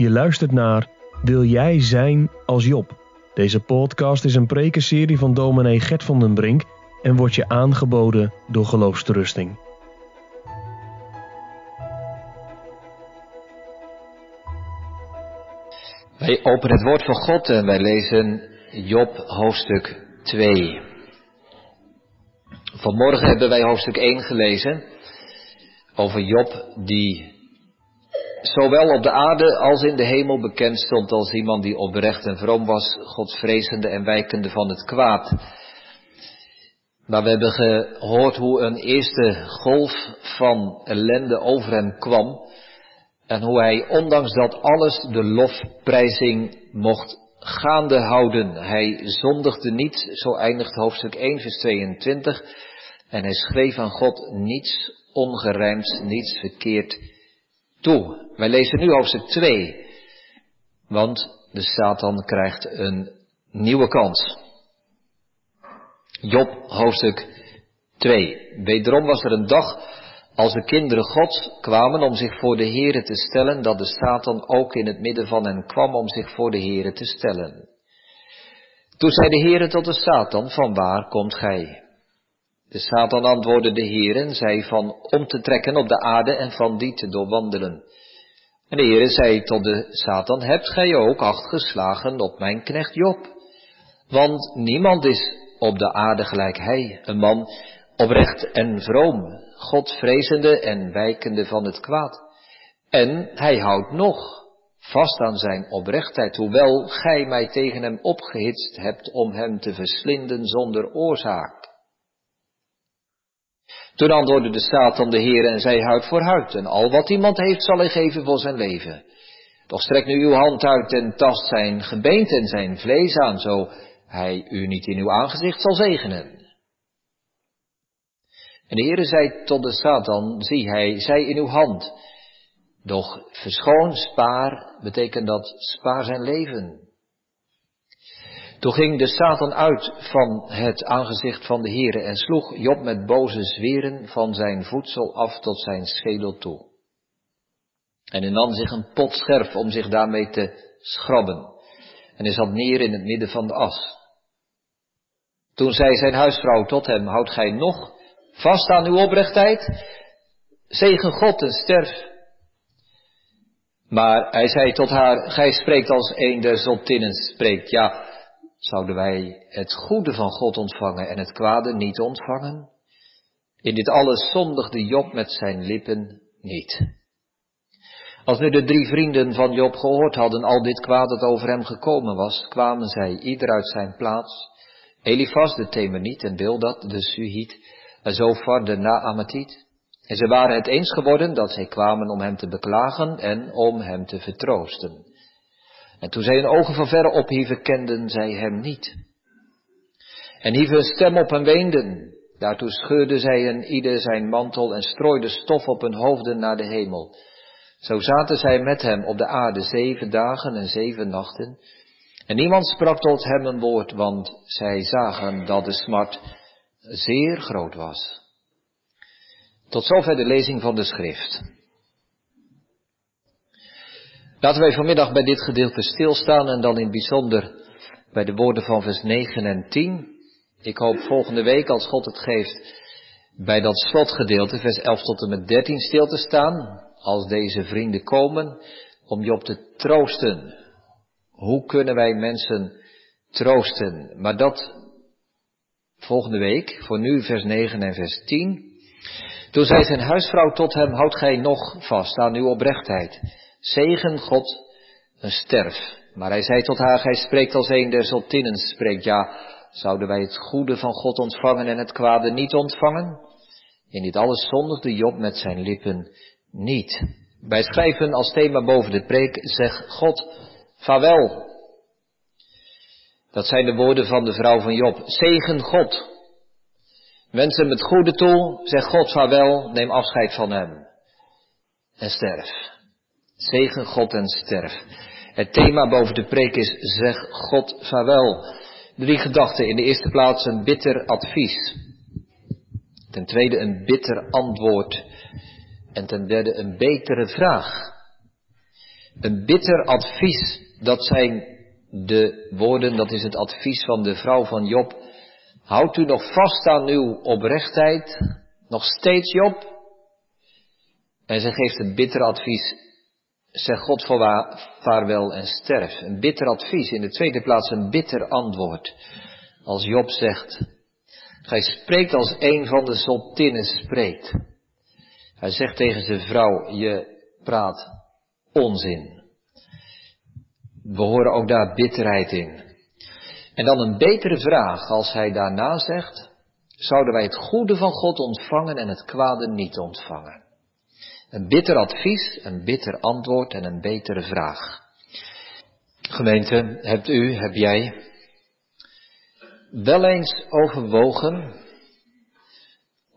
Je luistert naar Wil jij zijn als Job? Deze podcast is een prekenserie van dominee Gert van den Brink en wordt je aangeboden door Geloofsterusting. Wij openen het woord van God en wij lezen Job hoofdstuk 2. Vanmorgen hebben wij hoofdstuk 1 gelezen over Job die zowel op de aarde als in de hemel bekend stond als iemand die oprecht en vroom was, godsvrezende en wijkende van het kwaad. Maar we hebben gehoord hoe een eerste golf van ellende over hem kwam en hoe hij ondanks dat alles de lofprijzing mocht gaande houden. Hij zondigde niet, zo eindigt hoofdstuk 1 vers 22, en hij schreef aan God niets ongerijmd, niets verkeerd toe. Wij lezen nu hoofdstuk 2, want de Satan krijgt een nieuwe kans. Job hoofdstuk 2. Wederom was er een dag als de kinderen Gods kwamen om zich voor de Here te stellen, dat de Satan ook in het midden van hen kwam om zich voor de Here te stellen. Toen zei de Heere tot de Satan, van waar komt gij? De Satan antwoordde de Heer en zei van om te trekken op de aarde en van die te doorwandelen. En de Heere zei tot de Satan, hebt gij ook acht geslagen op mijn knecht Job? Want niemand is op de aarde gelijk hij, een man oprecht en vroom, godvrezende en wijkende van het kwaad. En hij houdt nog vast aan zijn oprechtheid, hoewel gij mij tegen hem opgehitst hebt om hem te verslinden zonder oorzaak. Toen antwoordde de Satan de Heer en zei huid voor huid, en al wat iemand heeft zal hij geven voor zijn leven. Doch strek nu uw hand uit en tast zijn gebeente en zijn vlees aan, zo hij u niet in uw aangezicht zal zegenen. En de Heere zei tot de Satan, zie hij, zij in uw hand. Doch verschoon, spaar, betekent dat spaar zijn leven. Toen ging de Satan uit van het aangezicht van de Heere en sloeg Job met boze zweren van zijn voedsel af tot zijn schedel toe. En hij nam zich een pot scherf om zich daarmee te schrobben. En hij zat neer in het midden van de as. Toen zei zijn huisvrouw tot hem, houdt gij nog vast aan uw oprechtheid? Zegen God en sterf. Maar hij zei tot haar, gij spreekt als een der zottinnen spreekt. Ja, zouden wij het goede van God ontvangen en het kwade niet ontvangen? In dit alles zondigde Job met zijn lippen niet. Als nu de drie vrienden van Job gehoord hadden al dit kwaad dat over hem gekomen was, kwamen zij ieder uit zijn plaats. Elifas de Temeniet en Bildad de Suhiet en Zofar de Naamatiet. En ze waren het eens geworden dat zij kwamen om hem te beklagen en om hem te vertroosten. En toen zij hun ogen van verre ophieven, kenden zij hem niet. En hieven stem op en weenden. Daartoe scheurden zij een ieder zijn mantel en strooiden stof op hun hoofden naar de hemel. Zo zaten zij met hem op de aarde zeven dagen en zeven nachten. En niemand sprak tot hem een woord, want zij zagen dat de smart zeer groot was. Tot zover de lezing van de schrift. Laten wij vanmiddag bij dit gedeelte stilstaan en dan in het bijzonder bij de woorden van vers 9 en 10. Ik hoop volgende week, als God het geeft, bij dat slotgedeelte, vers 11 tot en met 13, stil te staan, als deze vrienden komen, om je op te troosten. Hoe kunnen wij mensen troosten? Maar dat volgende week, voor nu vers 9 en vers 10. Toen zei zijn huisvrouw tot hem, houd gij nog vast aan uw oprechtheid. Zegen God een sterf. Maar hij zei tot haar, gij spreekt als een der zottinnen spreekt. Ja, zouden wij het goede van God ontvangen en het kwade niet ontvangen? In dit alles zondigde Job met zijn lippen niet. Wij schrijven als thema boven de preek, zeg God, vaarwel. Dat zijn de woorden van de vrouw van Job. Zegen God. Wens hem het goede toe, zeg God vaarwel, neem afscheid van hem. En sterf. Zegen God en sterf. Het thema boven de preek is zeg God vaarwel. Drie gedachten. In de eerste plaats een bitter advies. Ten tweede een bitter antwoord. En ten derde een betere vraag. Een bitter advies, dat zijn de woorden, dat is het advies van de vrouw van Job. Houdt u nog vast aan uw oprechtheid, nog steeds Job? En ze geeft een bitter advies. Zeg God vaarwel en sterf. Een bitter advies. In de tweede plaats een bitter antwoord. Als Job zegt, gij spreekt als een van de zottinnen spreekt. Hij zegt tegen zijn vrouw, je praat onzin. We horen ook daar bitterheid in. En dan een betere vraag als hij daarna zegt, zouden wij het goede van God ontvangen en het kwade niet ontvangen? Een bitter advies, een bitter antwoord en een betere vraag. Gemeente, hebt u, heb jij wel eens overwogen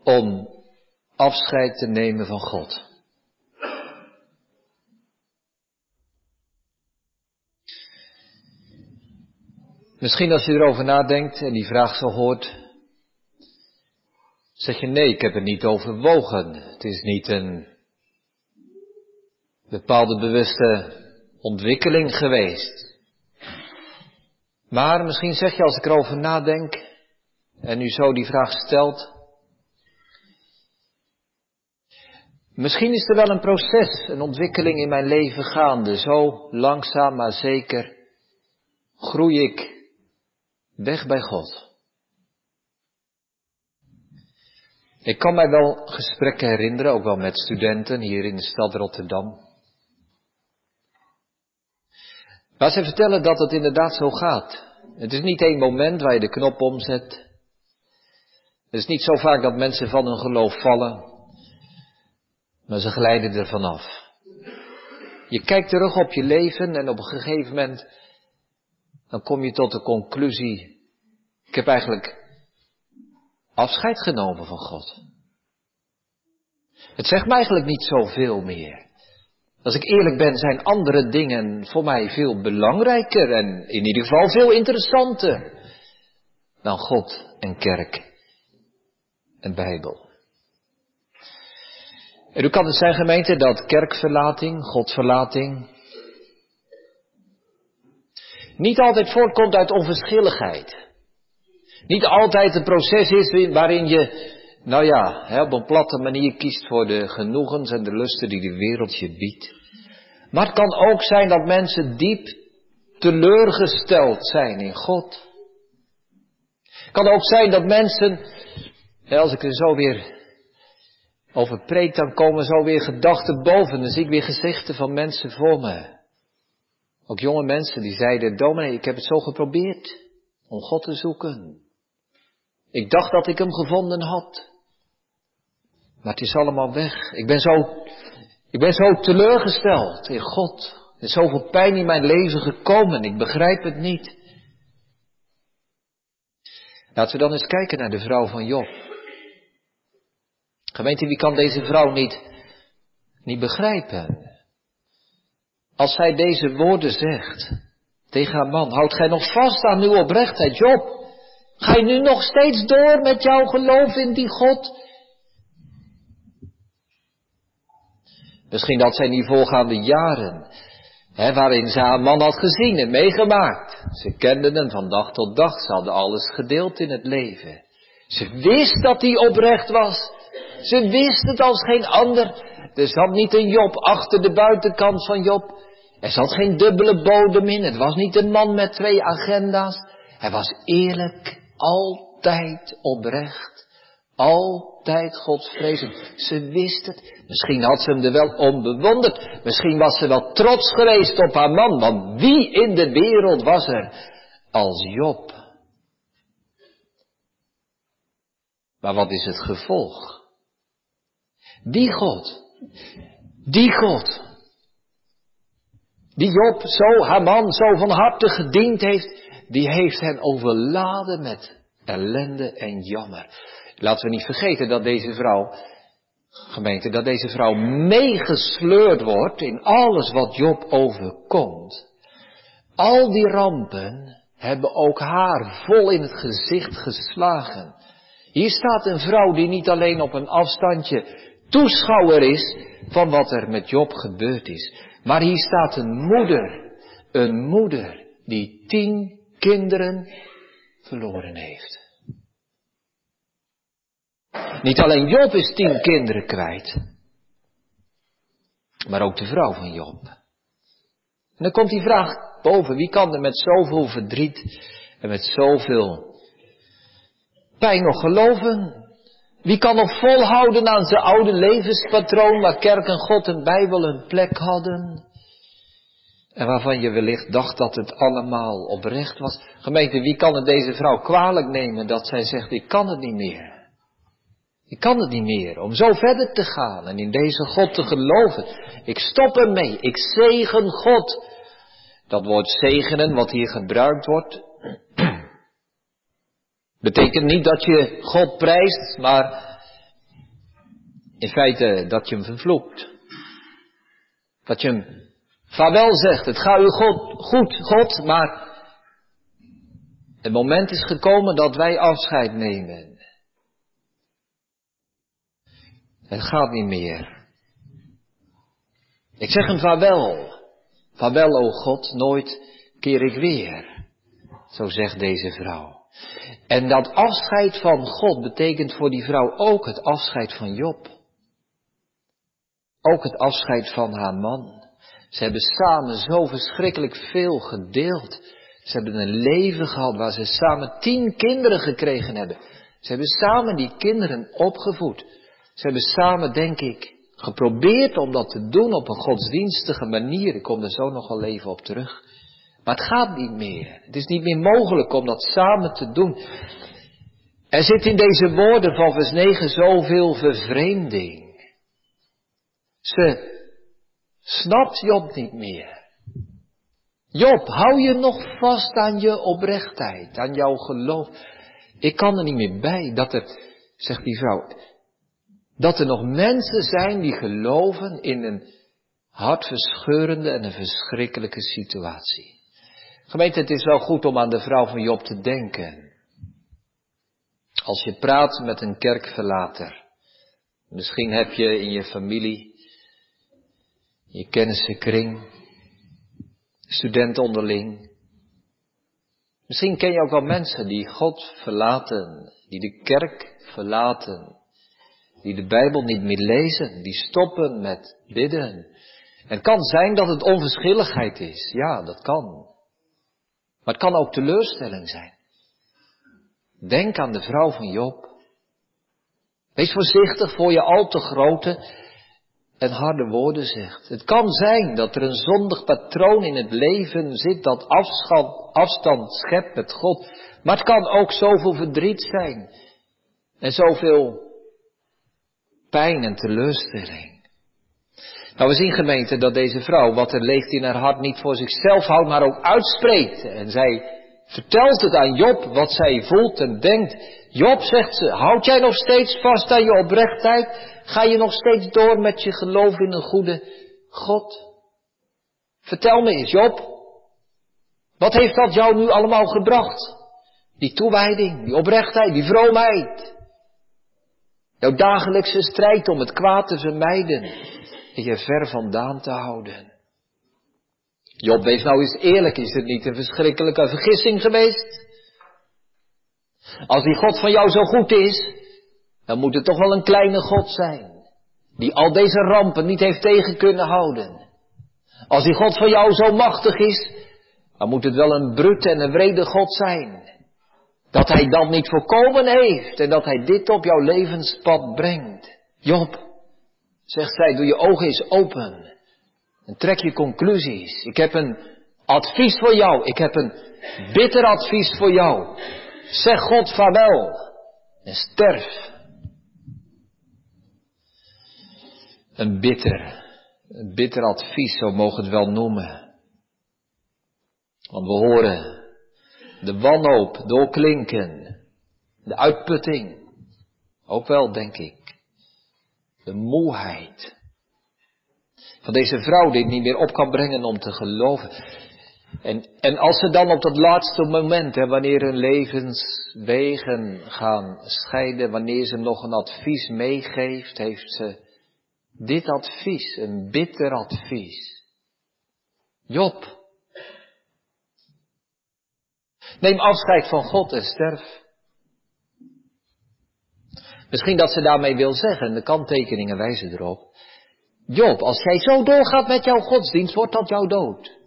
om afscheid te nemen van God? Misschien als je erover nadenkt en die vraag zo hoort, zeg je nee, ik heb het niet overwogen. Het is niet een bepaalde bewuste ontwikkeling geweest. Maar misschien zeg je als ik erover nadenk en u zo die vraag stelt, misschien is er wel een proces, een ontwikkeling in mijn leven gaande. Zo langzaam maar zeker groei ik weg bij God. Ik kan mij wel gesprekken herinneren, ook wel met studenten hier in de stad Rotterdam. Waar ze vertellen dat het inderdaad zo gaat. Het is niet één moment waar je de knop omzet. Het is niet zo vaak dat mensen van hun geloof vallen, maar ze glijden er vanaf. Je kijkt terug op je leven en op een gegeven moment dan kom je tot de conclusie, ik heb eigenlijk afscheid genomen van God. Het zegt me eigenlijk niet zoveel meer. Als ik eerlijk ben, zijn andere dingen voor mij veel belangrijker en in ieder geval veel interessanter dan God en kerk en Bijbel. En hoe kan het zijn, gemeente, dat kerkverlating, Godverlating, niet altijd voortkomt uit onverschilligheid. Niet altijd een proces is waarin je, nou ja, op een platte manier kiest voor de genoegens en de lusten die de wereld je biedt. Maar het kan ook zijn dat mensen diep teleurgesteld zijn in God. Het kan ook zijn dat mensen, als ik er zo weer over preek, dan komen zo weer gedachten boven. Dan zie ik weer gezichten van mensen voor me. Ook jonge mensen die zeiden, dominee, ik heb het zo geprobeerd om God te zoeken. Ik dacht dat ik hem gevonden had. Maar het is allemaal weg. Ik ben zo, ik ben zo teleurgesteld in God. Er is zoveel pijn in mijn leven gekomen. Ik begrijp het niet. Laten we dan eens kijken naar de vrouw van Job. Gemeente, wie kan deze vrouw niet, niet begrijpen? Als zij deze woorden zegt tegen haar man, houd gij nog vast aan uw oprechtheid, Job? Ga je nu nog steeds door met jouw geloof in die God? Misschien dat zijn die voorgaande jaren, hè, waarin ze haar man had gezien en meegemaakt. Ze kenden hem van dag tot dag, ze hadden alles gedeeld in het leven. Ze wist dat hij oprecht was. Ze wist het als geen ander. Er zat niet een Job achter de buitenkant van Job. Er zat geen dubbele bodem in. Het was niet een man met twee agenda's. Hij was eerlijk, altijd oprecht, altijd godsvrezend. Ze wist het. Misschien had ze hem er wel om bewonderd. Misschien was ze wel trots geweest op haar man. Want wie in de wereld was er als Job? Maar wat is het gevolg? Die God, die God, die Job zo, haar man, zo van harte gediend heeft, die heeft hen overladen met ellende en jammer. Laten we niet vergeten dat deze vrouw, gemeente, dat deze vrouw meegesleurd wordt in alles wat Job overkomt. Al die rampen hebben ook haar vol in het gezicht geslagen. Hier staat een vrouw die niet alleen op een afstandje toeschouwer is van wat er met Job gebeurd is. Maar hier staat een moeder, een moeder die tien kinderen verloren heeft. Niet alleen Job is tien kinderen kwijt, maar ook de vrouw van Job. En dan komt die vraag boven, wie kan er met zoveel verdriet en met zoveel pijn nog geloven? Wie kan nog volhouden aan zijn oude levenspatroon waar kerk en God en Bijbel een plek hadden? En waarvan je wellicht dacht dat het allemaal oprecht was. Gemeente, wie kan het deze vrouw kwalijk nemen dat zij zegt, ik kan het niet meer. Ik kan het niet meer om zo verder te gaan en in deze God te geloven. Ik stop ermee. Ik zegen God. Dat woord zegenen, wat hier gebruikt wordt, betekent niet dat je God prijst, maar in feite dat je hem vervloekt. Dat je hem vaarwel zegt. Het gaat u God, goed, God, maar het moment is gekomen dat wij afscheid nemen. Het gaat niet meer. Ik zeg hem vaarwel. Vaarwel, o God, nooit keer ik weer. Zo zegt deze vrouw. En dat afscheid van God betekent voor die vrouw ook het afscheid van Job. Ook het afscheid van haar man. Ze hebben samen zo verschrikkelijk veel gedeeld. Ze hebben een leven gehad waar ze samen tien kinderen gekregen hebben. Ze hebben samen die kinderen opgevoed. Ze hebben samen, denk ik, geprobeerd om dat te doen op een godsdienstige manier. Ik kom er zo nog wel even op terug. Maar het gaat niet meer. Het is niet meer mogelijk om dat samen te doen. Er zit in deze woorden van vers 9 zoveel vervreemding. Ze snapt Job niet meer. Job, hou je nog vast aan je oprechtheid, aan jouw geloof. Ik kan er niet meer bij dat er, zegt die vrouw, dat er nog mensen zijn die geloven in een hartverscheurende en een verschrikkelijke situatie. Gemeente, het is wel goed om aan de vrouw van Job te denken. Als je praat met een kerkverlater, misschien heb je in je familie, je kennissenkring, student onderling, misschien ken je ook wel mensen die God verlaten, die de kerk verlaten, die de Bijbel niet meer lezen, die stoppen met bidden. En het kan zijn dat het onverschilligheid is, ja, dat kan. Maar het kan ook teleurstelling zijn. Denk aan de vrouw van Job. Wees voorzichtig voor je al te grote en harde woorden zegt. Het kan zijn dat er een zondig patroon in het leven zit dat afstand, afstand schept met God. Maar het kan ook zoveel verdriet zijn en zoveel pijn en teleurstelling. Nou, we zien gemeente dat deze vrouw wat er leeft in haar hart niet voor zichzelf houdt, maar ook uitspreekt. En zij vertelt het aan Job wat zij voelt en denkt. Job, zegt ze, houd jij nog steeds vast aan je oprechtheid? Ga je nog steeds door met je geloof in een goede God? Vertel me eens, Job. Wat heeft dat jou nu allemaal gebracht? Die toewijding, die oprechtheid, die vroomheid. Jouw dagelijkse strijd om het kwaad te vermijden en je ver vandaan te houden. Job, wees nou eens eerlijk, is het niet een verschrikkelijke vergissing geweest? Als die God van jou zo goed is, dan moet het toch wel een kleine God zijn, die al deze rampen niet heeft tegen kunnen houden. Als die God van jou zo machtig is, dan moet het wel een brute en een wrede God zijn, dat hij dat niet voorkomen heeft en dat hij dit op jouw levenspad brengt. Job, zegt zij, doe je ogen eens open en trek je conclusies. Ik heb een advies voor jou. Ik heb een bitter advies voor jou. Zeg God vaarwel en sterf. Een bitter, een bitter advies, zo mogen het wel noemen. Want we horen de wanhoop doorklinken, de uitputting, ook wel denk ik, de moeheid van deze vrouw die het niet meer op kan brengen om te geloven. En, en als ze dan op dat laatste moment, hè, wanneer hun levenswegen gaan scheiden, wanneer ze nog een advies meegeeft, heeft ze dit advies, een bitter advies. Job, neem afscheid van God en sterf. Misschien dat ze daarmee wil zeggen, de kanttekeningen wijzen erop. Job, als jij zo doorgaat met jouw godsdienst, wordt dat jouw dood.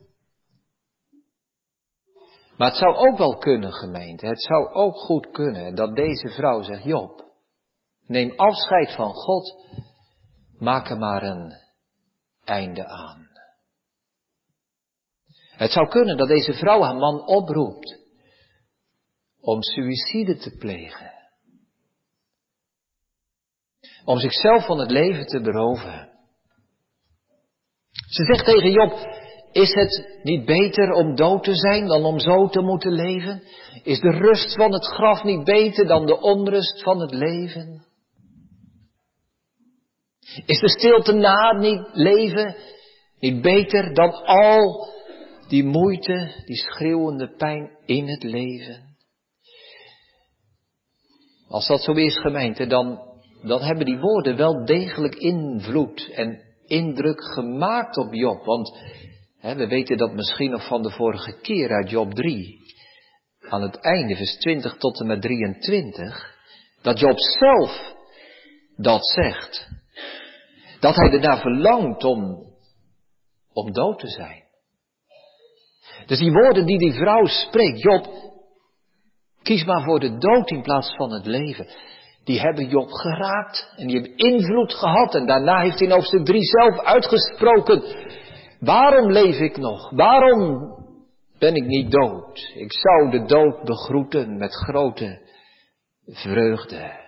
Maar het zou ook wel kunnen, gemeente, het zou ook goed kunnen dat deze vrouw zegt, Job, neem afscheid van God, maak er maar een einde aan. Het zou kunnen dat deze vrouw haar man oproept om suïcide te plegen. Om zichzelf van het leven te beroven. Ze zegt tegen Job, is het niet beter om dood te zijn dan om zo te moeten leven? Is de rust van het graf niet beter dan de onrust van het leven? Is de stilte na niet leven niet beter dan al die moeite, die schreeuwende pijn in het leven? Als dat zo is, gemeente, dan, hebben die woorden wel degelijk invloed en indruk gemaakt op Job. Want hè, we weten dat misschien nog van de vorige keer uit Job 3. Aan het einde, vers 20 tot en met 23. Dat Job zelf dat zegt. Dat hij ernaar verlangt om, om dood te zijn. Dus die woorden die die vrouw spreekt, Job, kies maar voor de dood in plaats van het leven die hebben Job geraakt en die hebben invloed gehad. En daarna heeft hij in hoofdstuk 3 zelf uitgesproken, waarom leef ik nog? Waarom ben ik niet dood? Ik zou de dood begroeten met grote vreugde.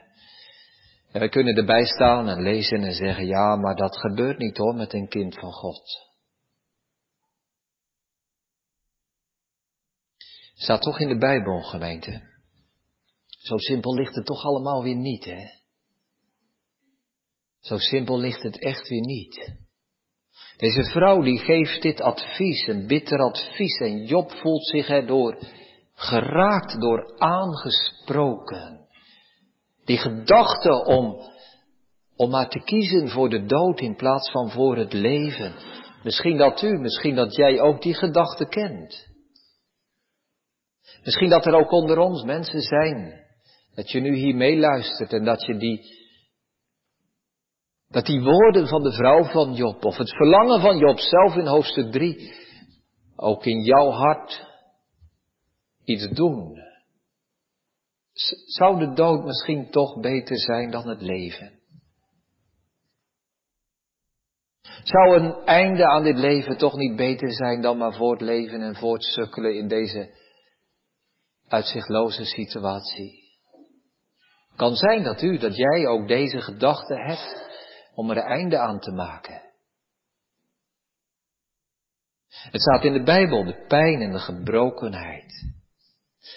En we kunnen erbij staan en lezen en zeggen, ja, maar dat gebeurt niet hoor met een kind van God. Staat toch in de Bijbel, gemeente. Zo simpel ligt het toch allemaal weer niet, hè? Zo simpel ligt het echt weer niet. Deze vrouw die geeft dit advies, een bitter advies, en Job voelt zich erdoor geraakt, door aangesproken. Die gedachte om, om maar te kiezen voor de dood in plaats van voor het leven. Misschien dat u, misschien dat jij ook die gedachte kent. Misschien dat er ook onder ons mensen zijn dat je nu hier meeluistert en dat je die, dat die woorden van de vrouw van Job, of het verlangen van Job zelf in hoofdstuk 3, ook in jouw hart iets doen. Zou de dood misschien toch beter zijn dan het leven? Zou een einde aan dit leven toch niet beter zijn dan maar voortleven en voortsukkelen in deze uitzichtloze situatie? Kan zijn dat u, dat jij ook deze gedachte hebt om er een einde aan te maken. Het staat in de Bijbel, de pijn en de gebrokenheid.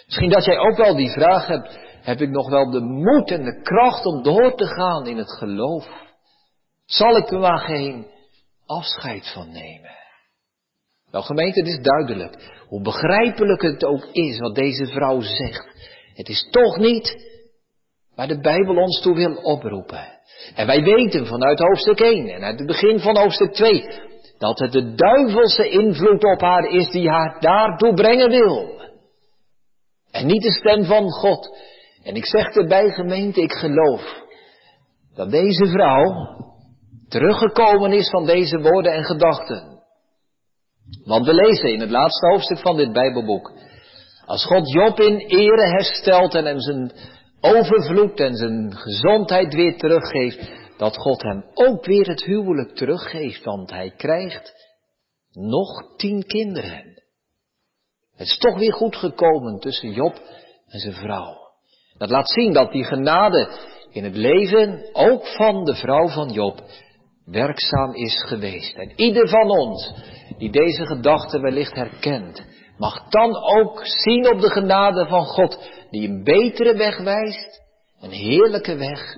Misschien dat jij ook wel die vraag hebt, heb ik nog wel de moed en de kracht om door te gaan in het geloof? Zal ik er maar geen afscheid van nemen? Wel gemeente, het is duidelijk, hoe begrijpelijk het ook is wat deze vrouw zegt. Het is toch niet waar de Bijbel ons toe wil oproepen. En wij weten vanuit hoofdstuk 1 en uit het begin van hoofdstuk 2 dat het de duivelse invloed op haar is die haar daartoe brengen wil. En niet de stem van God. En ik zeg erbij gemeente, ik geloof dat deze vrouw teruggekomen is van deze woorden en gedachten. Want we lezen in het laatste hoofdstuk van dit Bijbelboek. Als God Job in ere herstelt en hem zijn overvloed en zijn gezondheid weer teruggeeft, dat God hem ook weer het huwelijk teruggeeft, want hij krijgt nog tien kinderen. Het is toch weer goed gekomen tussen Job en zijn vrouw. Dat laat zien dat die genade in het leven, ook van de vrouw van Job, werkzaam is geweest. En ieder van ons die deze gedachte wellicht herkent, mag dan ook zien op de genade van God die een betere weg wijst, een heerlijke weg,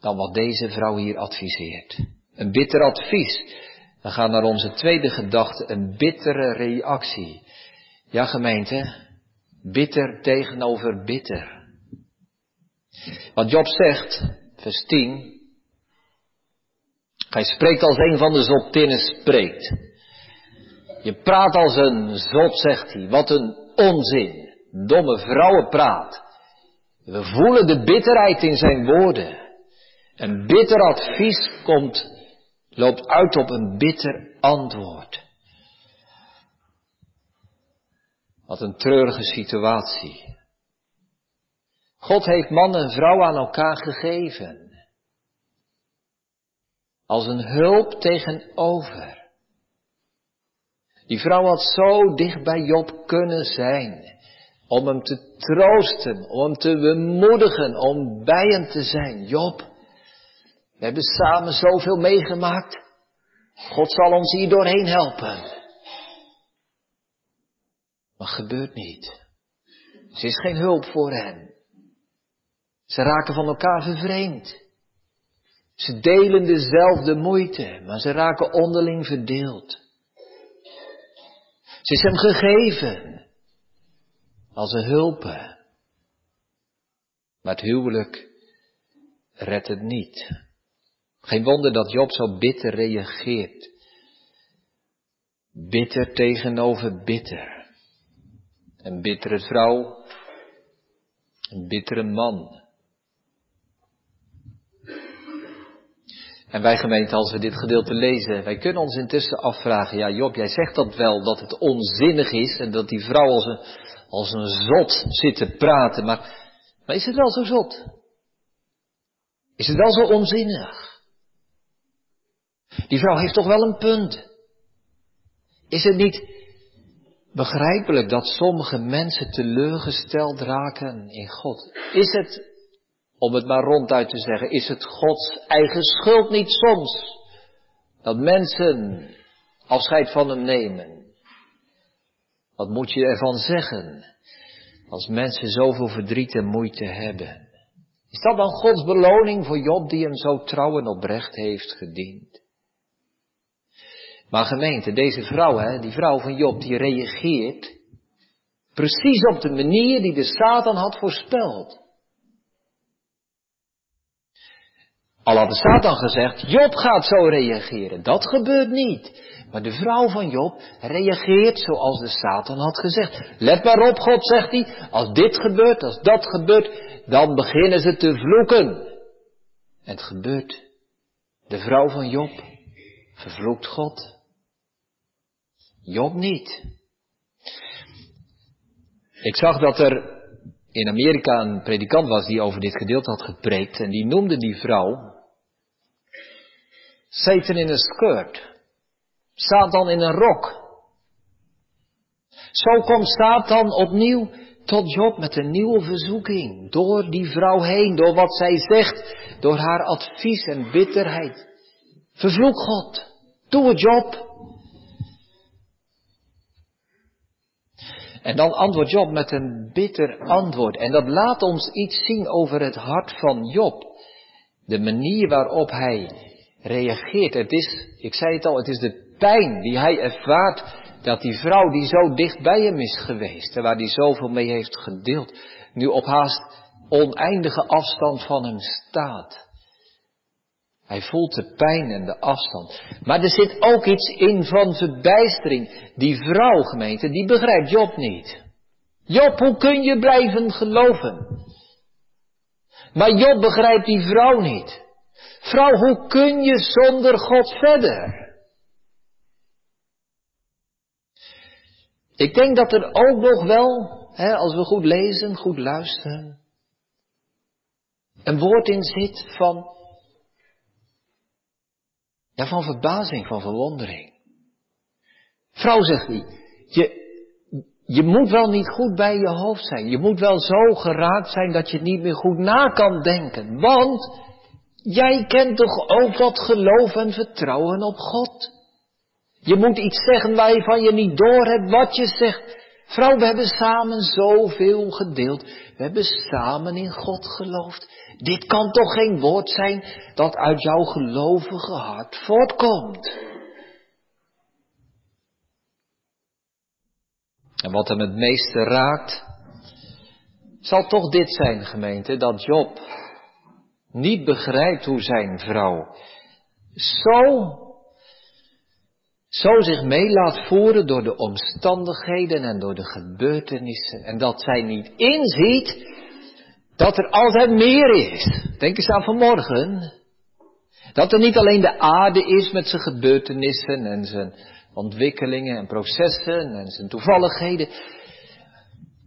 dan wat deze vrouw hier adviseert. Een bitter advies. We gaan naar onze tweede gedachte, een bittere reactie. Ja gemeente, bitter tegenover bitter. Wat Job zegt, vers 10, Hij spreekt als een van de zottinnen spreekt. Je praat als een zot, zegt hij. Wat een onzin. Domme vrouwenpraat. We voelen de bitterheid in zijn woorden. Een bitter advies komt, loopt uit op een bitter antwoord. Wat een treurige situatie. God heeft man en vrouw aan elkaar gegeven. Als een hulp tegenover. Die vrouw had zo dicht bij Job kunnen zijn. Om hem te troosten, om hem te bemoedigen, om bij hem te zijn. Job, we hebben samen zoveel meegemaakt. God zal ons hier doorheen helpen. Maar gebeurt niet. Ze is geen hulp voor hen. Ze raken van elkaar vervreemd. Ze delen dezelfde moeite, maar ze raken onderling verdeeld. Ze is hem gegeven als een hulpen. Maar het huwelijk redt het niet. Geen wonder dat Job zo bitter reageert. Bitter tegenover bitter. Een bittere vrouw, een bittere man. En wij gemeente, als we dit gedeelte lezen, wij kunnen ons intussen afvragen, ja Job, jij zegt dat wel, dat het onzinnig is en dat die vrouw als een, als een zot zit te praten, maar, maar is het wel zo zot? Is het wel zo onzinnig? Die vrouw heeft toch wel een punt? Is het niet begrijpelijk dat sommige mensen teleurgesteld raken in God? Is het om het maar ronduit te zeggen, is het Gods eigen schuld niet soms dat mensen afscheid van hem nemen? Wat moet je ervan zeggen als mensen zoveel verdriet en moeite hebben? Is dat dan Gods beloning voor Job die hem zo trouw en oprecht heeft gediend? Maar gemeente, deze vrouw, hè, die vrouw van Job, die reageert precies op de manier die de Satan had voorspeld. Al had de Satan gezegd, Job gaat zo reageren. Dat gebeurt niet. Maar de vrouw van Job reageert zoals de Satan had gezegd. Let maar op, God zegt hij, als dit gebeurt, als dat gebeurt, dan beginnen ze te vloeken. En het gebeurt. De vrouw van Job vervloekt God. Job niet. Ik zag dat er in Amerika een predikant was die over dit gedeelte had gepreekt en die noemde die vrouw Satan in een skirt. Satan in een rok. Zo komt Satan opnieuw tot Job met een nieuwe verzoeking. Door die vrouw heen, door wat zij zegt, door haar advies en bitterheid. Vervloek God. Doe het Job. En dan antwoordt Job met een bitter antwoord. En dat laat ons iets zien over het hart van Job. De manier waarop hij reageert. Het is, ik zei het al, het is de pijn die hij ervaart dat die vrouw die zo dicht bij hem is geweest en waar hij zoveel mee heeft gedeeld, nu op haast oneindige afstand van hem staat. Hij voelt de pijn en de afstand. Maar er zit ook iets in van verbijstering. Die vrouw, gemeente, die begrijpt Job niet. Job, hoe kun je blijven geloven? Maar Job begrijpt die vrouw niet. Vrouw, hoe kun je zonder God verder? Ik denk dat er ook nog wel, hè, als we goed lezen, goed luisteren, een woord in zit van van verbazing, van verwondering. Vrouw zegt hij, je, je moet wel niet goed bij je hoofd zijn. Je moet wel zo geraakt zijn dat je niet meer goed na kan denken. Want jij kent toch ook wat geloof en vertrouwen op God. Je moet iets zeggen waarvan je niet door hebt wat je zegt. Vrouw, we hebben samen zoveel gedeeld. We hebben samen in God geloofd. Dit kan toch geen woord zijn dat uit jouw gelovige hart voortkomt. En wat hem het meeste raakt, zal toch dit zijn, gemeente, dat Job niet begrijpt hoe zijn vrouw zo, zo zich mee laat voeren door de omstandigheden en door de gebeurtenissen. En dat zij niet inziet dat er altijd meer is. Denk eens aan vanmorgen. Dat er niet alleen de aarde is met zijn gebeurtenissen en zijn ontwikkelingen en processen en zijn toevalligheden.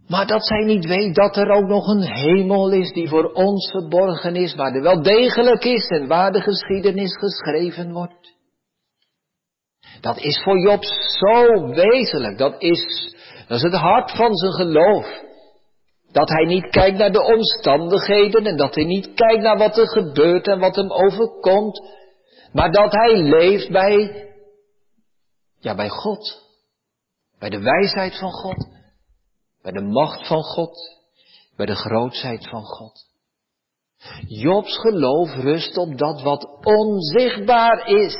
Maar dat zij niet weet dat er ook nog een hemel is die voor ons verborgen is, waar er wel degelijk is en waar de geschiedenis geschreven wordt. Dat is voor Job zo wezenlijk. Dat is, dat is het hart van zijn geloof. Dat hij niet kijkt naar de omstandigheden en dat hij niet kijkt naar wat er gebeurt en wat hem overkomt. Maar dat hij leeft bij, ja, bij God. Bij de wijsheid van God. Bij de macht van God. Bij de grootheid van God. Jobs geloof rust op dat wat onzichtbaar is.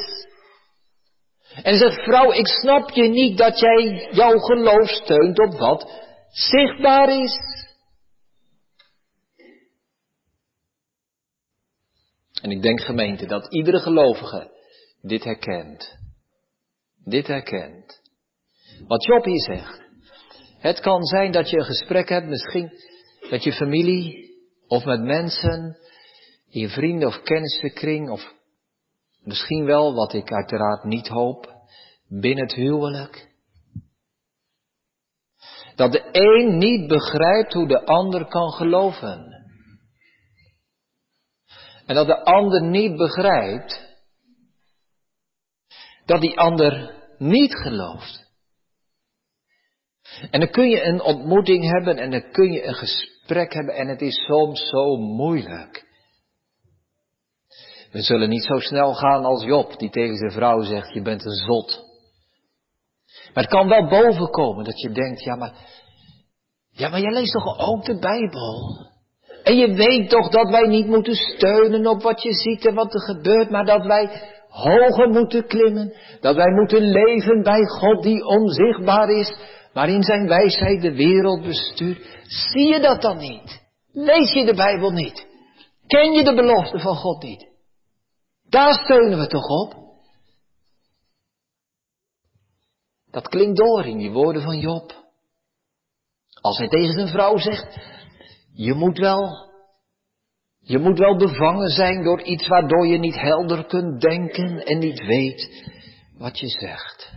En zegt, vrouw, ik snap je niet dat jij jouw geloof steunt op wat zichtbaar is. En ik denk gemeente dat iedere gelovige dit herkent. Dit herkent. Wat Job hier zegt. Het kan zijn dat je een gesprek hebt, misschien met je familie of met mensen in je vrienden of kennissenkring of misschien wel, wat ik uiteraard niet hoop, binnen het huwelijk. Dat de een niet begrijpt hoe de ander kan geloven. En dat de ander niet begrijpt dat die ander niet gelooft. En dan kun je een ontmoeting hebben en dan kun je een gesprek hebben en het is soms zo moeilijk. We zullen niet zo snel gaan als Job, die tegen zijn vrouw zegt, je bent een zot. Maar het kan wel bovenkomen dat je denkt, ja maar, ja maar jij leest toch ook de Bijbel? En je weet toch dat wij niet moeten steunen op wat je ziet en wat er gebeurt, maar dat wij hoger moeten klimmen. Dat wij moeten leven bij God die onzichtbaar is, maar in zijn wijsheid de wereld bestuurt. Zie je dat dan niet? Lees je de Bijbel niet? Ken je de belofte van God niet? Daar steunen we toch op? Dat klinkt door in die woorden van Job. Als hij tegen zijn vrouw zegt, je moet wel, je moet wel bevangen zijn door iets waardoor je niet helder kunt denken en niet weet wat je zegt.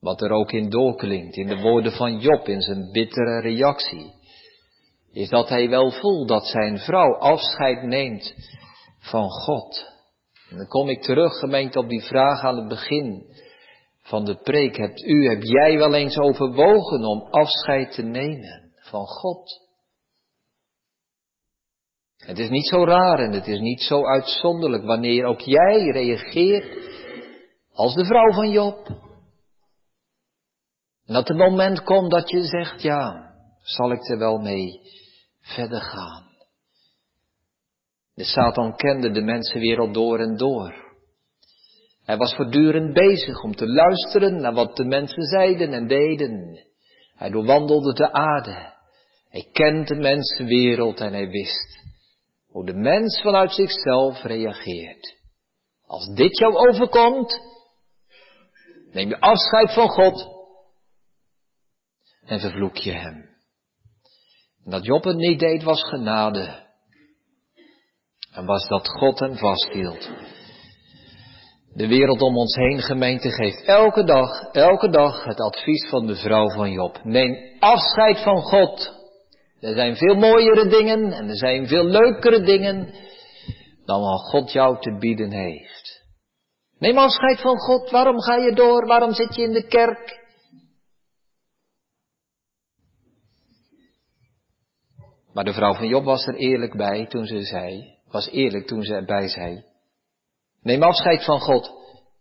Wat er ook in doorklinkt in de woorden van Job in zijn bittere reactie, is dat hij wel voelt dat zijn vrouw afscheid neemt van God. En dan kom ik terug, gemeente, op die vraag aan het begin van de preek. Hebt u, heb jij wel eens overwogen om afscheid te nemen van God? Het is niet zo raar en het is niet zo uitzonderlijk wanneer ook jij reageert als de vrouw van Job. En dat het moment komt dat je zegt, ja, zal ik er wel mee verder gaan. De Satan kende de mensenwereld door en door. Hij was voortdurend bezig om te luisteren naar wat de mensen zeiden en deden. Hij doorwandelde de aarde. Hij kent de mensenwereld en hij wist hoe de mens vanuit zichzelf reageert. Als dit jou overkomt, neem je afscheid van God en vervloek je hem. En dat Job het niet deed was genade. En was dat God hem vasthield. De wereld om ons heen, gemeente, geeft elke dag, elke dag het advies van de vrouw van Job. Neem afscheid van God. Er zijn veel mooiere dingen en er zijn veel leukere dingen dan wat God jou te bieden heeft. Neem afscheid van God. Waarom ga je door? Waarom zit je in de kerk? Maar de vrouw van Job was er eerlijk bij toen ze zei, was eerlijk toen ze erbij zei, neem afscheid van God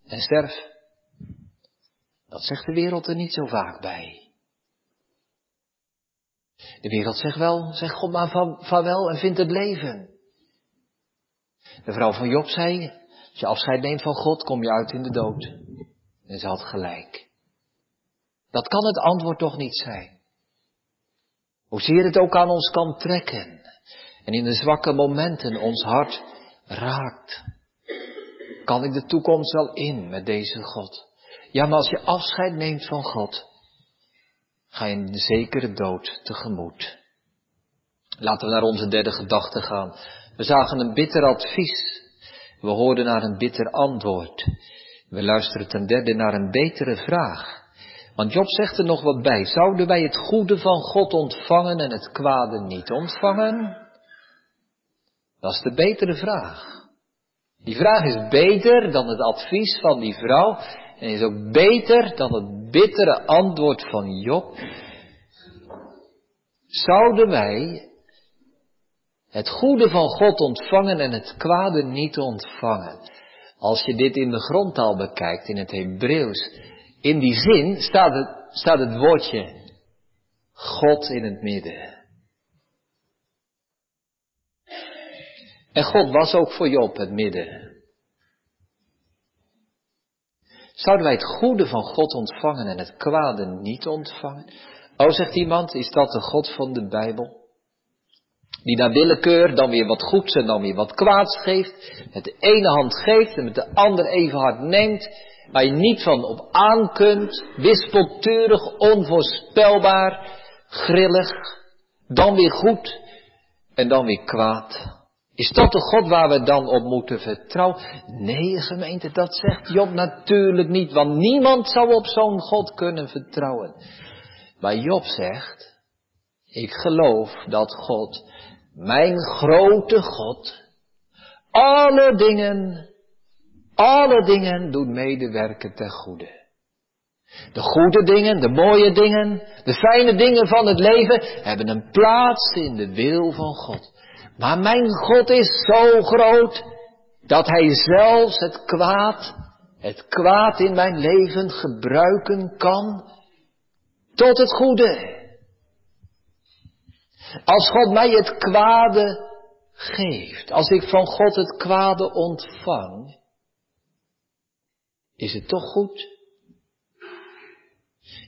en sterf. Dat zegt de wereld er niet zo vaak bij. De wereld zegt wel, zegt God maar van, wel en vindt het leven. De vrouw van Job zei, als je afscheid neemt van God, kom je uit in de dood. En ze had gelijk. Dat kan het antwoord toch niet zijn. Hoezeer het ook aan ons kan trekken en in de zwakke momenten ons hart raakt. kan ik de toekomst wel in met deze God? Ja, maar als je afscheid neemt van God, ga je een zekere dood tegemoet. Laten we naar onze derde gedachte gaan. We zagen een bitter advies. We hoorden naar een bitter antwoord. We luisteren ten derde naar een betere vraag. Want Job zegt er nog wat bij. Zouden wij het goede van God ontvangen en het kwade niet ontvangen? Dat is de betere vraag. Die vraag is beter dan het advies van die vrouw en is ook beter dan het bittere antwoord van Job. Zouden wij het goede van God ontvangen en het kwade niet ontvangen? Als je dit in de grondtaal bekijkt, in het Hebreeuws, in die zin staat het, staat het woordje God in het midden. En God was ook voor Job het midden. Zouden wij het goede van God ontvangen en het kwade niet ontvangen? Oh, zegt iemand, is dat de God van de Bijbel? Die naar willekeur dan weer wat goeds en dan weer wat kwaads geeft. Met de ene hand geeft en met de andere even hard neemt. Waar je niet van op aan kunt. Wispelturig, onvoorspelbaar, grillig. Dan weer goed en dan weer kwaad. Is dat de God waar we dan op moeten vertrouwen? Nee, gemeente, dat zegt Job natuurlijk niet, want niemand zou op zo'n God kunnen vertrouwen. Maar Job zegt, ik geloof dat God, mijn grote God, alle dingen, alle dingen doet medewerken ten goede. De goede dingen, de mooie dingen, de fijne dingen van het leven hebben een plaats in de wil van God. Maar mijn God is zo groot dat Hij zelfs het kwaad, het kwaad in mijn leven gebruiken kan tot het goede. Als God mij het kwade geeft, als ik van God het kwade ontvang, is het toch goed?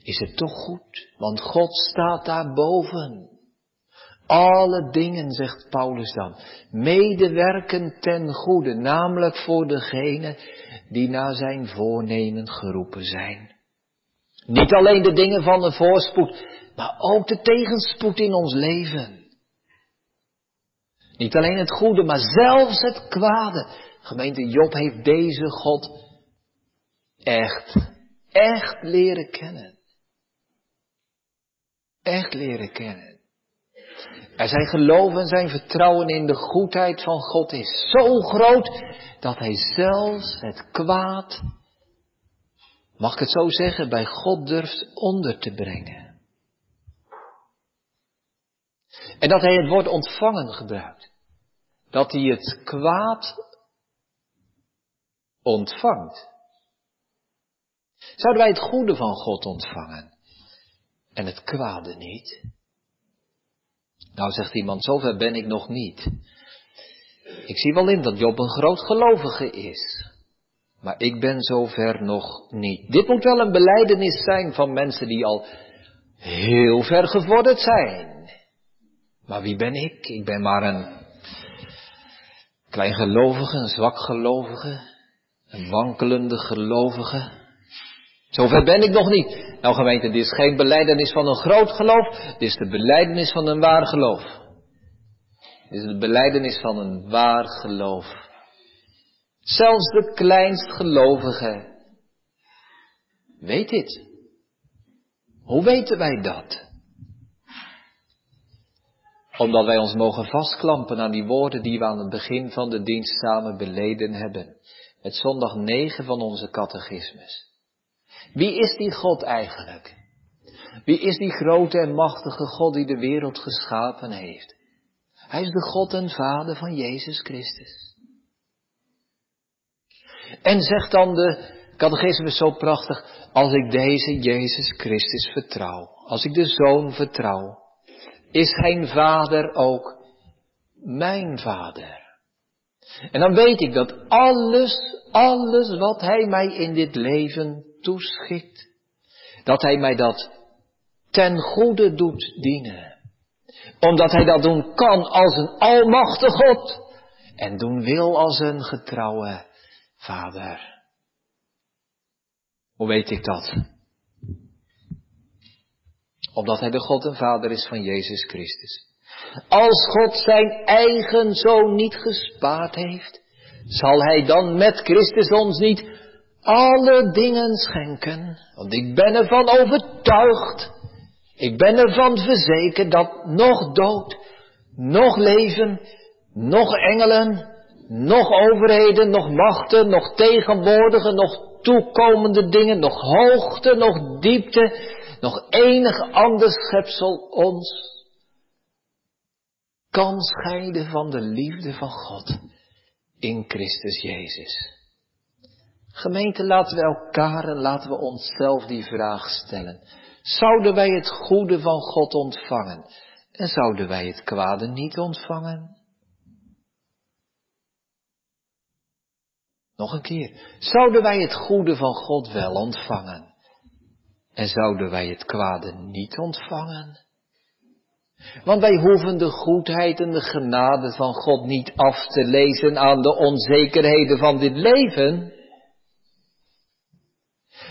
Is het toch goed? Want God staat daarboven. Alle dingen, zegt Paulus dan, medewerken ten goede, namelijk voor degene die naar zijn voornemen geroepen zijn. Niet alleen de dingen van de voorspoed, maar ook de tegenspoed in ons leven. Niet alleen het goede, maar zelfs het kwade. Gemeente Job heeft deze God echt, echt leren kennen. Echt leren kennen. En zijn geloof en zijn vertrouwen in de goedheid van God is zo groot dat hij zelfs het kwaad, mag ik het zo zeggen, bij God durft onder te brengen. En dat hij het woord ontvangen gebruikt. Dat hij het kwaad ontvangt. Zouden wij het goede van God ontvangen en het kwade niet? Nou, zegt iemand, zover ben ik nog niet. Ik zie wel in dat Job een groot gelovige is. Maar ik ben zover nog niet. Dit moet wel een beleidenis zijn van mensen die al heel ver gevorderd zijn. Maar wie ben ik? Ik ben maar een klein gelovige, een zwak gelovige, een wankelende gelovige. Zover ben ik nog niet. Nou gemeente, dit is geen beleidenis van een groot geloof, dit is de beleidenis van een waar geloof. Dit is de beleidenis van een waar geloof. Zelfs de kleinst gelovige weet dit. Hoe weten wij dat? Omdat wij ons mogen vastklampen aan die woorden die we aan het begin van de dienst samen beleden hebben. Het zondag 9 van onze catechismus. Wie is die God eigenlijk? Wie is die grote en machtige God die de wereld geschapen heeft? Hij is de God en Vader van Jezus Christus. En zegt dan de catechismus zo prachtig, als ik deze Jezus Christus vertrouw, als ik de Zoon vertrouw, is zijn Vader ook mijn Vader. En dan weet ik dat alles, alles wat Hij mij in dit leven toeschikt, dat Hij mij dat ten goede doet dienen. Omdat Hij dat doen kan als een almachtige God en doen wil als een getrouwe Vader. Hoe weet ik dat? Omdat hij de God en Vader is van Jezus Christus. Als God zijn eigen zoon niet gespaard heeft, zal hij dan met Christus ons niet alle dingen schenken? Want ik ben ervan overtuigd, ik ben ervan verzekerd dat nog dood, nog leven, nog engelen, nog overheden, nog machten, nog tegenwoordige, nog toekomende dingen, nog hoogte, nog diepte, nog enig ander schepsel ons kan scheiden van de liefde van God in Christus Jezus. Gemeente, laten we elkaar en laten we onszelf die vraag stellen. Zouden wij het goede van God ontvangen en zouden wij het kwade niet ontvangen? Nog een keer. Zouden wij het goede van God wel ontvangen? En zouden wij het kwade niet ontvangen? Want wij hoeven de goedheid en de genade van God niet af te lezen aan de onzekerheden van dit leven.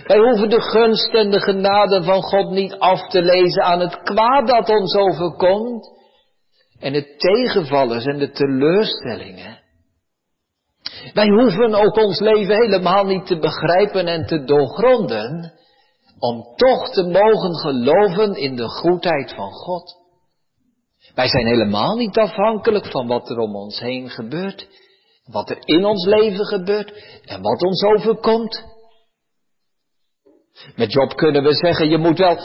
Wij hoeven de gunst en de genade van God niet af te lezen aan het kwaad dat ons overkomt en het tegenvallers en de teleurstellingen. Wij hoeven ook ons leven helemaal niet te begrijpen en te doorgronden, om toch te mogen geloven in de goedheid van God. Wij zijn helemaal niet afhankelijk van wat er om ons heen gebeurt, wat er in ons leven gebeurt en wat ons overkomt. Met Job kunnen we zeggen, je moet wel,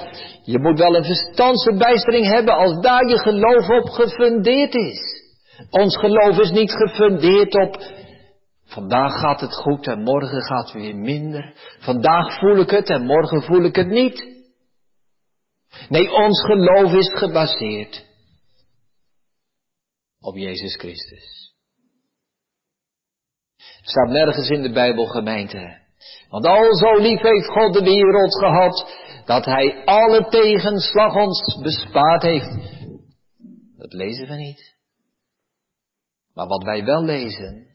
je moet wel een verstandsverbijstering hebben als daar je geloof op gefundeerd is. Ons geloof is niet gefundeerd op Vandaag gaat het goed en morgen gaat het weer minder. Vandaag voel ik het en morgen voel ik het niet. Nee, ons geloof is gebaseerd op Jezus Christus. Het staat nergens in de Bijbel gemeente. Want al zo lief heeft God de wereld gehad, dat Hij alle tegenslag ons bespaard heeft. Dat lezen we niet. Maar wat wij wel lezen,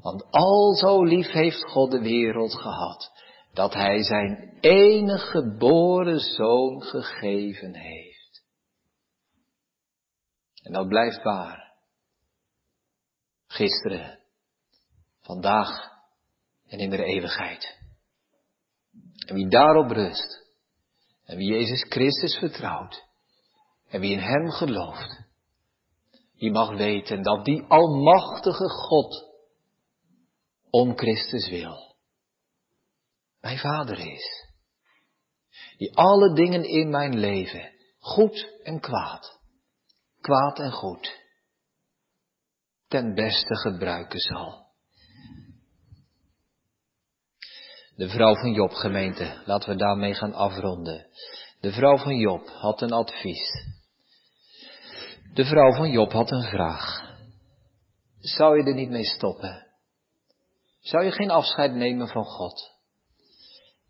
want al zo lief heeft God de wereld gehad, dat Hij zijn enige geboren zoon gegeven heeft. En dat blijft waar. Gisteren, vandaag en in de eeuwigheid. En wie daarop rust, en wie Jezus Christus vertrouwt, en wie in Hem gelooft, die mag weten dat die almachtige God om Christus wil. Mijn vader is. Die alle dingen in mijn leven, goed en kwaad, kwaad en goed, ten beste gebruiken zal. De vrouw van Job, gemeente, laten we daarmee gaan afronden. De vrouw van Job had een advies. De vrouw van Job had een vraag. Zou je er niet mee stoppen? Zou je geen afscheid nemen van God?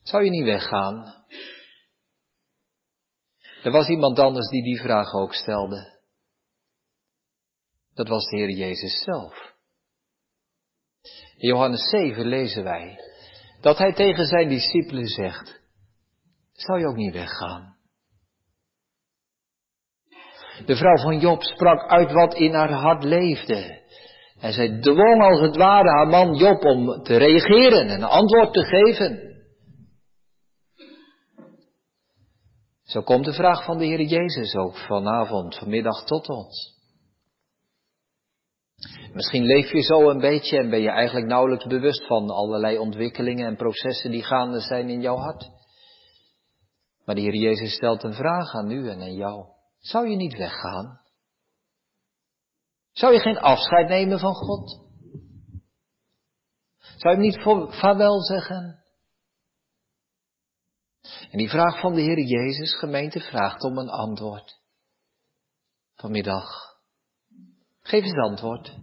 Zou je niet weggaan? Er was iemand anders die die vraag ook stelde. Dat was de Heer Jezus zelf. In Johannes 7 lezen wij dat hij tegen zijn discipelen zegt, zou je ook niet weggaan? De vrouw van Job sprak uit wat in haar hart leefde. En zij dwong als het ware haar man Job om te reageren en een antwoord te geven. Zo komt de vraag van de Heer Jezus ook vanavond, vanmiddag tot ons. Misschien leef je zo een beetje en ben je eigenlijk nauwelijks bewust van allerlei ontwikkelingen en processen die gaande zijn in jouw hart. Maar de Heer Jezus stelt een vraag aan u en aan jou. Zou je niet weggaan? Zou je geen afscheid nemen van God? Zou je hem niet vaarwel zeggen? En die vraag van de Heer Jezus, gemeente, vraagt om een antwoord. Vanmiddag. Geef eens antwoord.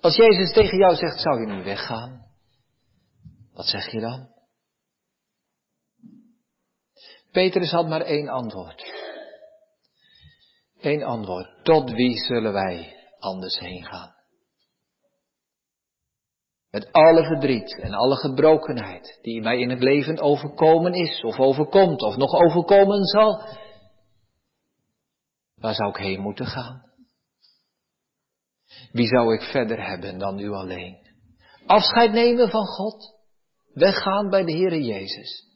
Als Jezus tegen jou zegt, zou je niet weggaan? Wat zeg je dan? Petrus had maar één antwoord. Eén antwoord. Tot wie zullen wij anders heen gaan? Met alle verdriet en alle gebrokenheid die mij in het leven overkomen is, of overkomt, of nog overkomen zal. Waar zou ik heen moeten gaan? Wie zou ik verder hebben dan u alleen? Afscheid nemen van God? Weggaan bij de Heere Jezus?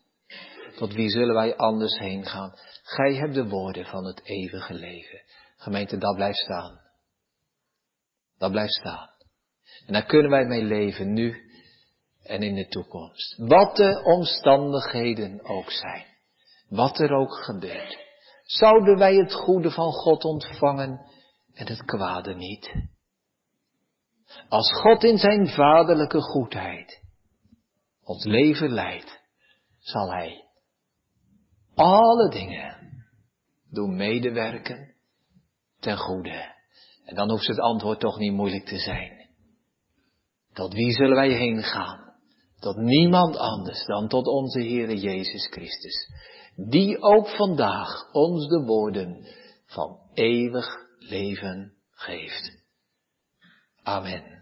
Tot wie zullen wij anders heen gaan? Gij hebt de woorden van het eeuwige leven. Gemeente, dat blijft staan. Dat blijft staan. En daar kunnen wij mee leven nu en in de toekomst. Wat de omstandigheden ook zijn. Wat er ook gebeurt. Zouden wij het goede van God ontvangen en het kwade niet? Als God in zijn vaderlijke goedheid ons leven leidt, zal Hij alle dingen doen medewerken ten goede. En dan hoeft het antwoord toch niet moeilijk te zijn. Tot wie zullen wij heen gaan? Tot niemand anders dan tot onze Heere Jezus Christus. Die ook vandaag ons de woorden van eeuwig leven geeft. Amén.